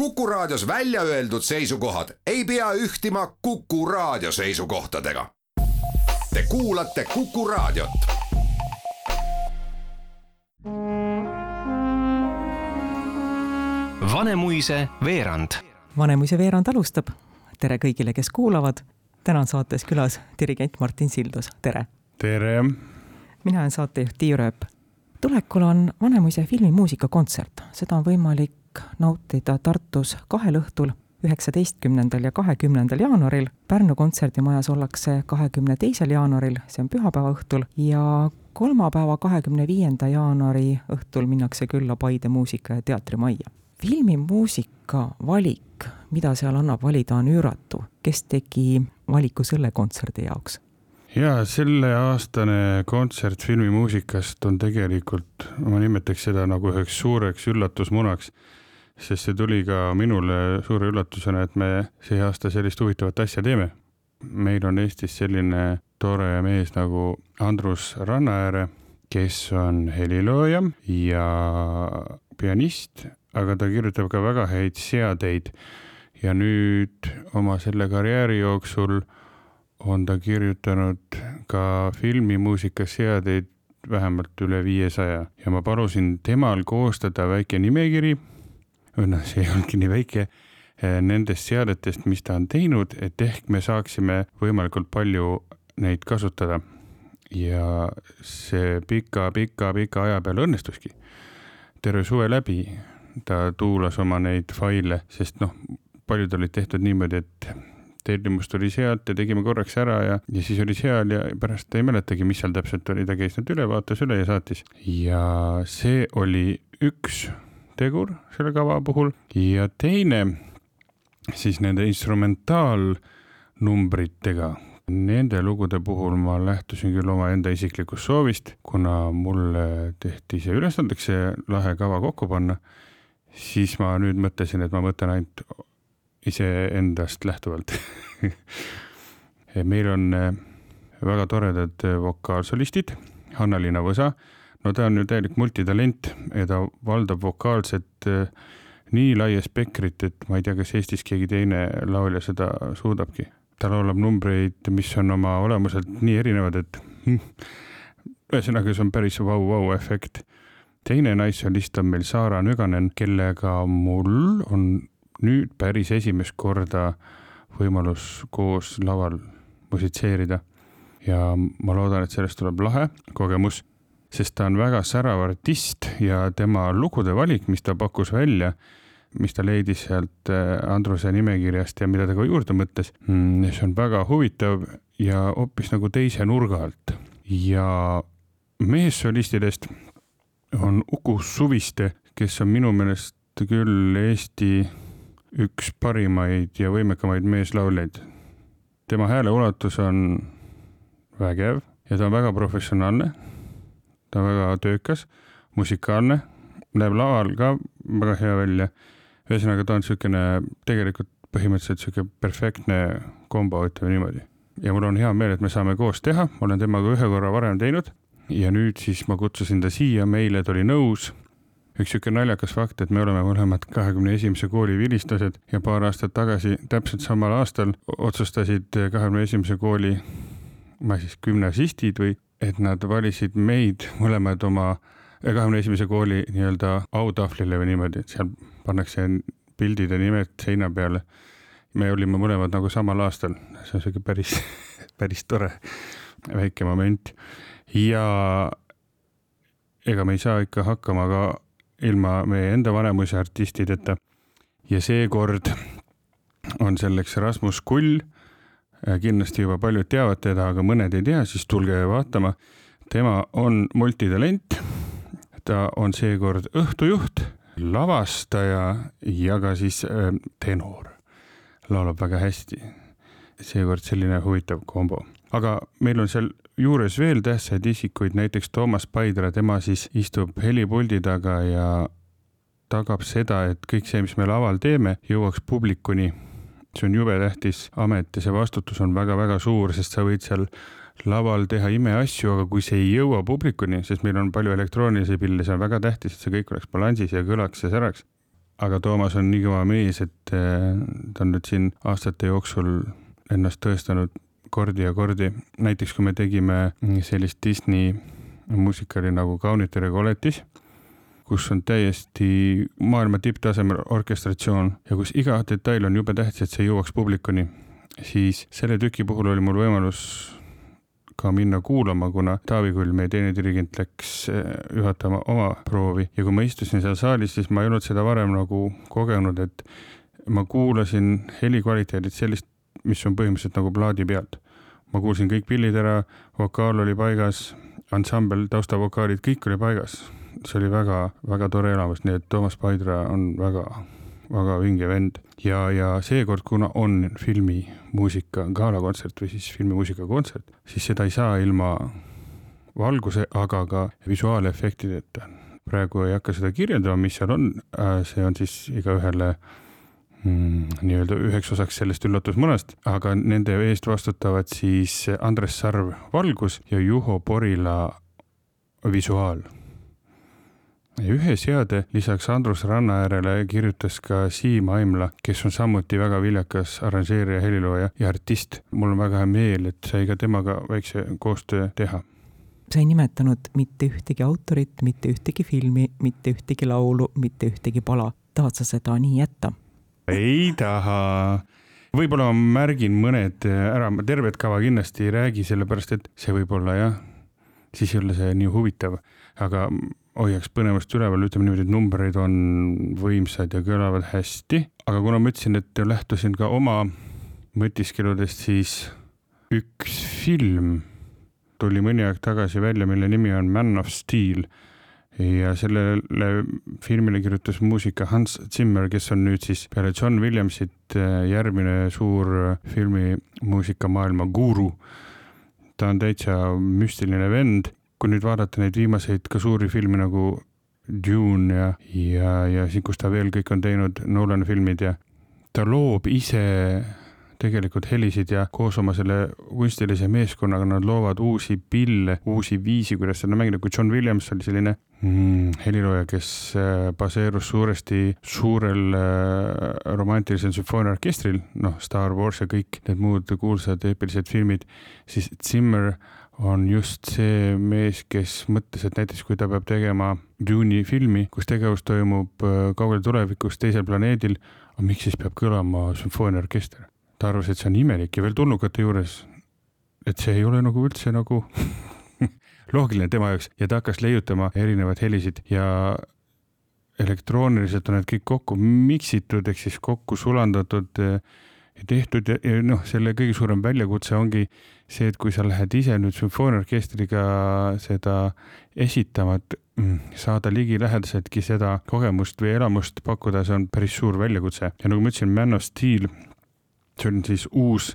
Kuku Raadios välja öeldud seisukohad ei pea ühtima Kuku Raadio seisukohtadega. Te kuulate Kuku Raadiot. Vanemuise veerand. Vanemuise veerand alustab. tere kõigile, kes kuulavad. täna on saates külas dirigent Martin Sildus, tere. tere. mina olen saatejuht Tiiu Rööp. tulekul on Vanemuise filmimuusikakontsert, seda on võimalik nautida Tartus kahel õhtul, üheksateistkümnendal ja kahekümnendal jaanuaril. Pärnu kontserdimajas ollakse kahekümne teisel jaanuaril, see on pühapäeva õhtul, ja kolmapäeva, kahekümne viienda jaanuari õhtul minnakse külla Paide Muusika- ja Teatrimajja. filmimuusika valik, mida seal annab valida, on üüratu. kes tegi valiku selle kontserdi jaoks? Ja selleaastane kontsert filmimuusikast on tegelikult, ma nimetaks seda nagu üheks suureks üllatusmunaks, sest see tuli ka minule suure üllatusena, et me see aasta sellist huvitavat asja teeme. meil on Eestis selline tore mees nagu Andrus Rannaääre, kes on helilooja ja pianist, aga ta kirjutab ka väga häid seadeid. ja nüüd oma selle karjääri jooksul on ta kirjutanud ka filmimuusika seadeid vähemalt üle viiesaja ja ma palusin temal koostada väike nimekiri, noh, see ei olnudki nii väike, nendest seadetest, mis ta on teinud, et ehk me saaksime võimalikult palju neid kasutada. ja see pika-pika-pika aja peale õnnestuski. terve suve läbi ta tuulas oma neid faile, sest noh, paljud olid tehtud niimoodi, et tellimus tuli sealt ja tegime korraks ära ja, ja siis oli seal ja pärast ei mäletagi, mis seal täpselt oli, ta käis need üle, vaatas üle ja saatis. ja see oli üks tegur selle kava puhul ja teine siis nende instrumentaalnumbritega. Nende lugude puhul ma lähtusin küll omaenda isiklikust soovist, kuna mulle tehti see ülesandeks see lahe kava kokku panna, siis ma nüüd mõtlesin, et ma mõtlen ainult iseendast lähtuvalt meil on äh, väga toredad äh, vokaalsolistid, Hanna-Liina Võsa, no ta on ju täielik multitalent ja ta valdab vokaalset äh, nii laia spektrit, et ma ei tea, kas Eestis keegi teine laulja seda suudabki. ta laulab numbreid, mis on oma olemuselt nii erinevad, et hm, ühesõnaga, see on päris vau-vau efekt. teine naissolist on meil Saara Nüganen, kellega mul on nüüd päris esimest korda võimalus koos laval musitseerida. ja ma loodan, et sellest tuleb lahe kogemus, sest ta on väga särav artist ja tema lugude valik, mis ta pakkus välja, mis ta leidis sealt äh, Andruse nimekirjast ja mida ta ka juurde mõtles, mm, see on väga huvitav ja hoopis nagu teise nurga alt. ja meessolistidest on Uku Suviste, kes on minu meelest küll Eesti üks parimaid ja võimekamaid meeslauljaid. tema hääle ulatus on vägev ja ta on väga professionaalne. ta on väga töökas, musikaalne, näeb laval ka väga hea välja. ühesõnaga, ta on niisugune tegelikult põhimõtteliselt niisugune perfektne kombo, ütleme niimoodi. ja mul on hea meel, et me saame koos teha, ma olen temaga ühe korra varem teinud ja nüüd siis ma kutsusin ta siia, meile ta oli nõus üks sihuke naljakas fakt, et me oleme mõlemad kahekümne esimese kooli vilistlased ja paar aastat tagasi, täpselt samal aastal otsustasid kahekümne esimese kooli, ma siis gümnasistid või, et nad valisid meid mõlemad oma kahekümne esimese kooli nii-öelda autahvlile või niimoodi, et seal pannakse pildid ja nimed seina peale. me olime mõlemad nagu samal aastal, see on sihuke päris, päris tore väike moment ja ega me ei saa ikka hakkama ka ilma meie enda Vanemuise artistideta. ja seekord on selleks Rasmus Kull. kindlasti juba paljud teavad teda, aga mõned ei tea, siis tulge vaatama. tema on multitalent. ta on seekord õhtujuht, lavastaja ja ka siis äh, tenor. laulab väga hästi. seekord selline huvitav kombo, aga meil on seal juures veel tähtsaid isikuid, näiteks Toomas Paidra, tema siis istub helipuldi taga ja tagab seda, et kõik see, mis me laval teeme, jõuaks publikuni. see on jube tähtis amet ja see vastutus on väga-väga suur, sest sa võid seal laval teha imeasju, aga kui see ei jõua publikuni, sest meil on palju elektroonilisi pille, see on väga tähtis, et see kõik oleks balansis ja kõlaks ja säraks. aga Toomas on nii kõva mees, et äh, ta on nüüd siin aastate jooksul ennast tõestanud kordi ja kordi. näiteks kui me tegime sellist Disney muusikali nagu Kaunite Regoletis, kus on täiesti maailma tipptasemel orkestratsioon ja kus iga detail on jube tähtis, et see jõuaks publikuni, siis selle tüki puhul oli mul võimalus ka minna kuulama, kuna Taavi Kull, meie teine dirigent, läks eh, juhatama oma proovi ja kui ma istusin seal saalis, siis ma ei olnud seda varem nagu kogenud, et ma kuulasin heli kvaliteedit sellist, mis on põhimõtteliselt nagu plaadi pealt. ma kuulsin kõik pillid ära, vokaal oli paigas, ansambel, taustavokaalid, kõik oli paigas. see oli väga-väga tore elamus, nii et Toomas Paidra on väga, väga vinge vend ja, ja seekord, kuna on filmimuusika galakontsert või siis filmimuusika kontsert, siis seda ei saa ilma valguse, aga ka visuaalefektideta. praegu ei hakka seda kirjeldama, mis seal on, äh, see on siis igaühele mm, nii-öelda üheks osaks sellest üllatusmõnast, aga nende eest vastutavad siis Andres Sarv valgus ja Juho Porila visuaal. ühe seade lisaks Andrus Rannaäärele kirjutas ka Siim Aimla, kes on samuti väga viljakas arranžeerija, helilooja ja artist. mul on väga hea meel, et sai ka temaga väikse koostöö teha sa ei nimetanud mitte ühtegi autorit, mitte ühtegi filmi, mitte ühtegi laulu, mitte ühtegi pala. tahad sa seda nii jätta? Ei taha. võib-olla ma märgin mõned ära, ma tervet kava kindlasti ei räägi, sellepärast et see võib olla jah, siis ei ole see nii huvitav, aga hoiaks põnevust üleval, ütleme niimoodi, et numbrid on võimsad ja kõlavad hästi, aga kuna ma ütlesin, et lähtusin ka oma mõtiskeludest, siis üks film tuli mõni aeg tagasi välja, mille nimi on Man of Steel ja sellele filmile kirjutas muusika Hans Zimmer, kes on nüüd siis peale John Williamsit äh, järgmine suur filmimuusikamaailma guru. ta on täitsa müstiline vend, kui nüüd vaadata neid viimaseid ka suuri filme nagu Dune ja, ja, ja siin, kus ta veel kõik on teinud, Nolan filmid ja ta loob ise tegelikult helisid ja koos oma selle kunstilise meeskonnaga nad loovad uusi pille, uusi viisi, kuidas seda mängida, kui John Williams oli selline mm, helilooja, kes äh, baseerus suuresti suurel äh, romantilisel sümfooniaorkestril, noh, Star Wars ja kõik need muud kuulsad eepilised filmid, siis Zimmer on just see mees, kes mõtles, et näiteks kui ta peab tegema Dune'i filmi, kus tegevus toimub äh, kaugel tulevikus teisel planeedil, miks siis peab kõlama sümfooniaorkester? ta arvas, et see on imelik ja veel tulnukate juures, et see ei ole nagu üldse nagu loogiline tema jaoks ja ta hakkas leiutama erinevaid helisid ja elektrooniliselt on need kõik kokku miksitud ehk siis kokku sulandatud ja tehtud ja, ja noh, selle kõige suurem väljakutse ongi see, et kui sa lähed ise nüüd sümfooniaorkestriga seda esitama, et mm, saada ligilähedaseltki seda kogemust või elamust pakkuda, see on päris suur väljakutse. Ja nagu ma ütlesin, Man of Steel see on siis uus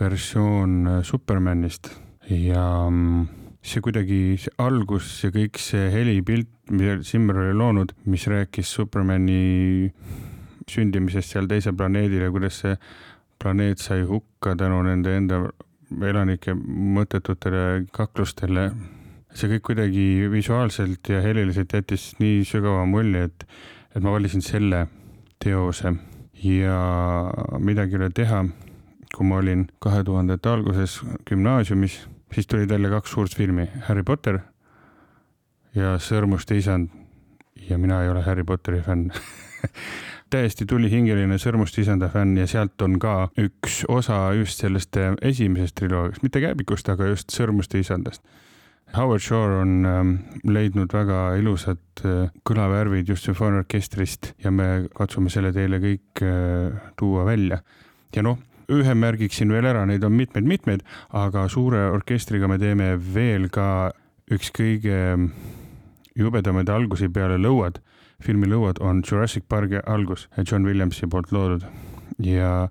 versioon äh, Supermanist. Ja mm, see kuidagi, see algus ja kõik see helipilt, mida Zimmer oli loonud, mis rääkis Supermani sündimisest seal teisel planeedil ja kuidas see planeet sai hukka tänu nende enda elanike mõttetutele kaklustele. see kõik kuidagi visuaalselt ja heliliselt jättis nii sügava mulje, et, et ma valisin selle teose ja midagi ei ole teha. kui ma olin kahe tuhandete alguses gümnaasiumis, siis tulid välja kaks suurt filmi, Harry Potter ja Sõrmuste isand. ja mina ei ole Harry Potteri fänn täiesti tulihingeline Sõrmuste isanda fänn ja sealt on ka üks osa just sellest esimesest triloogiast, mitte Kääbikust, aga just Sõrmuste isandast Howard Shore on ähm, leidnud väga ilusad äh, kõlavärvid just sümfooniaorkestrist ja me katsume selle teile kõik äh, tuua välja. ja noh, ühe märgiksin veel ära, neid on mitmeid-mitmeid, aga suure orkestriga me teeme veel ka üks kõige jubedamaid algusi peale lõuad. filmi Lõuad on Jurassic Parki algus, John Williamsi poolt loodud ja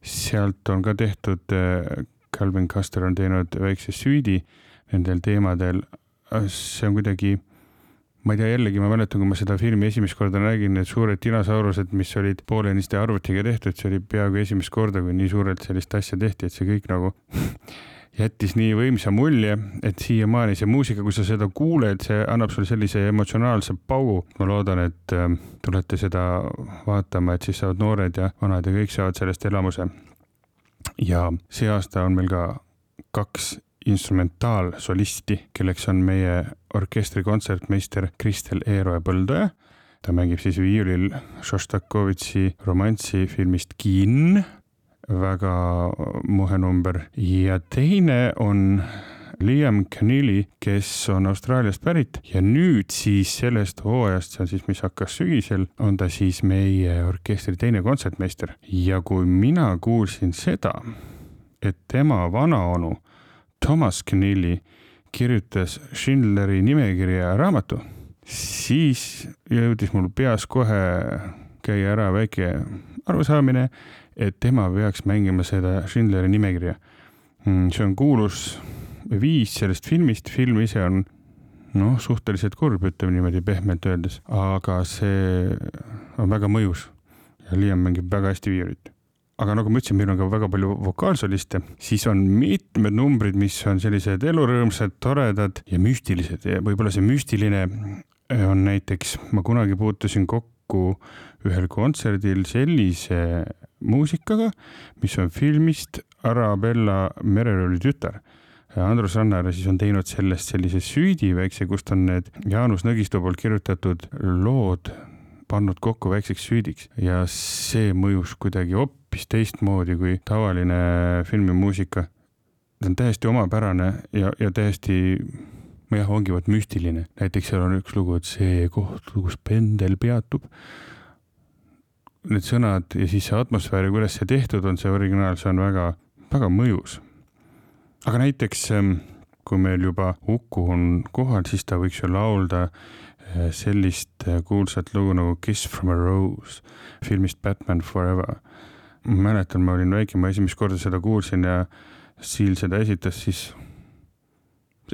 sealt on ka tehtud, Calvin Custer on teinud väikse süüdi nendel teemadel. see on kuidagi, ma ei tea, jällegi ma mäletan, kui ma seda filmi esimest korda nägin, need suured dinosaurused, mis olid poolenisti arvutiga tehtud, see oli peaaegu esimest korda, kui nii suurelt sellist asja tehti, et see kõik nagu jättis nii võimsa mulje, et siiamaani see muusika, kui sa seda kuuled, see annab sulle sellise emotsionaalse paugu. ma loodan, et äh, tulete seda vaatama, et siis saavad noored ja vanad ja kõik saavad sellest elamuse. ja see aasta on meil ka kaks instrumentaalsolisti, kelleks on meie orkestri kontsertmeister Kristel Eeroja Põldoja. ta mängib siis viiulil Šostakovitši romanssi filmist Kinn, väga muhe number ja teine on Liam Keneally, kes on Austraaliast pärit. Ja nüüd siis sellest hooajast, see on siis, mis hakkas sügisel, on ta siis meie orkestri teine kontsertmeister ja kui mina kuulsin seda, et tema vanaonu Thomas Keneally kirjutas Schindleri nimekirja raamatu, siis jõudis mul peas kohe käia ära väike arusaamine, et tema peaks mängima seda Schindleri nimekirja. Mm, see on kuulus viis sellest filmist, film ise on noh, suhteliselt kurb, ütleme niimoodi pehmelt öeldes, aga see on väga mõjus ja Liam mängib väga hästi viiulit aga nagu ma ütlesin, meil on ka väga palju vokaalsoliste, siis on mitmed numbrid, mis on sellised elurõõmsad, toredad ja müstilised ja võib-olla see müstiline on näiteks, ma kunagi puutusin kokku ühel kontserdil sellise muusikaga, mis on filmist Arabella Mererööli tütar. Andrus Rannar siis on teinud sellest sellise süüdi väikse, kust on need Jaanus Nõgistu poolt kirjutatud lood pannud kokku väikseks süüdiks ja see mõjus kuidagi hoopis teistmoodi kui tavaline filmimuusika. see on täiesti omapärane ja, ja täiesti jah, ongi vot müstiline, näiteks seal on üks lugu, et see koht, kus pendel peatub. Need sõnad ja siis see atmosfäär ja kuidas see tehtud on, see originaal, see on väga, väga mõjus. aga näiteks kui meil juba Uku on kohal, siis ta võiks ju laulda Eh, sellist eh, kuulsat lugu nagu Kiss from a Rose filmist Batman Forever. Ma mäletan, ma olin väike, ma esimest korda seda kuulsin ja Siil seda esitas, siis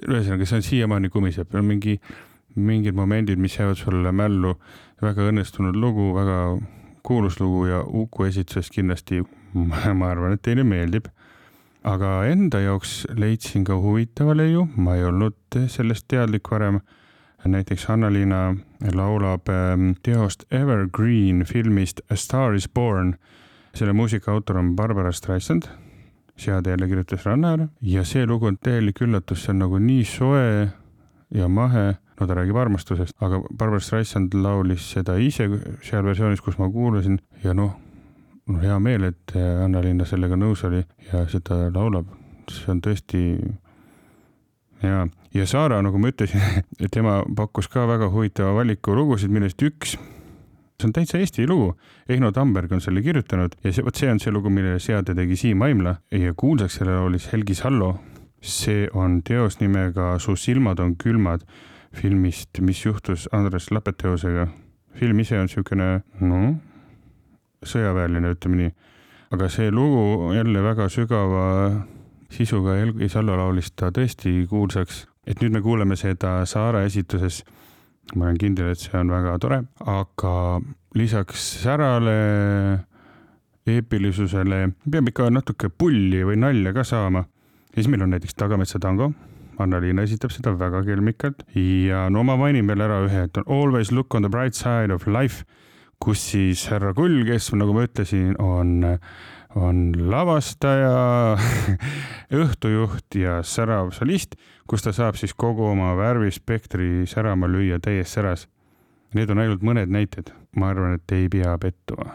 ühesõnaga, see on siiamaani kumiseb, on mingi, mingid momendid, mis jäävad sulle mällu, väga õnnestunud lugu, väga kuulus lugu ja Uku esituses kindlasti, ma arvan, et teile meeldib. Aga enda jaoks leidsin ka huvitava leiu, ma ei olnud sellest teadlik varem näiteks Hanna-Liina laulab ähm, teost Evergreen filmist A Star is Born. Selle muusika autor on Barbara Streisand, seade jälle kirjutas Rannar ja see lugu on täielik üllatus, see on nagu nii soe ja mahe, no ta räägib armastusest, aga Barbara Streisand laulis seda ise seal versioonis, kus ma kuulasin. Ja noh, no hea meel, et Anna-Liina sellega nõus oli ja seda laulab, see on tõesti ja, ja Saara, nagu ma ütlesin, tema pakkus ka väga huvitava valiku lugusid, millest üks, see on täitsa Eesti lugu. Ehno Tamberg on selle kirjutanud ja see, vot see on see lugu, millele seade tegi Siim Aimla ja kuulsaks selle laulis Helgi Sallo. see on teos nimega Su silmad on külmad filmist, mis juhtus Andres Lapeteosega. film ise on niisugune, noh, sõjaväeline, ütleme nii. aga see lugu jälle väga sügava sisuga Helgi Sallo laulis ta tõesti kuulsaks, et nüüd me kuuleme seda Saare esituses. Ma olen kindel, et see on väga tore, aga lisaks särale, eepilisusele peab ikka natuke pulli või nalja ka saama. ja siis meil on näiteks Tagametsa tango Anna-Liina esitab seda väga kelmikalt ja no ma mainin veel ära ühe, et on Always look on the bright side of life, kus siis härra Kull, kes nagu ma ütlesin, on on lavastaja, õhtujuht ja särav solist, kus ta saab siis kogu oma värvispektri särama lüüa täies säras. Need on ainult mõned näited, ma arvan, et ei pea pettuma.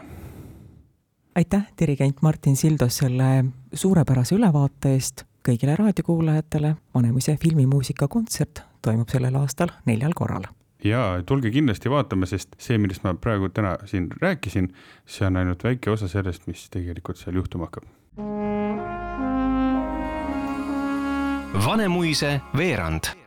aitäh, dirigent Martin Sildos selle suurepärase ülevaate eest kõigile raadiokuulajatele. Vanemuise filmimuusika kontsert toimub sellel aastal neljal korral ja tulge kindlasti vaatama, sest see, millest ma praegu täna siin rääkisin, see on ainult väike osa sellest, mis tegelikult seal juhtuma hakkab. Vanemuise veerand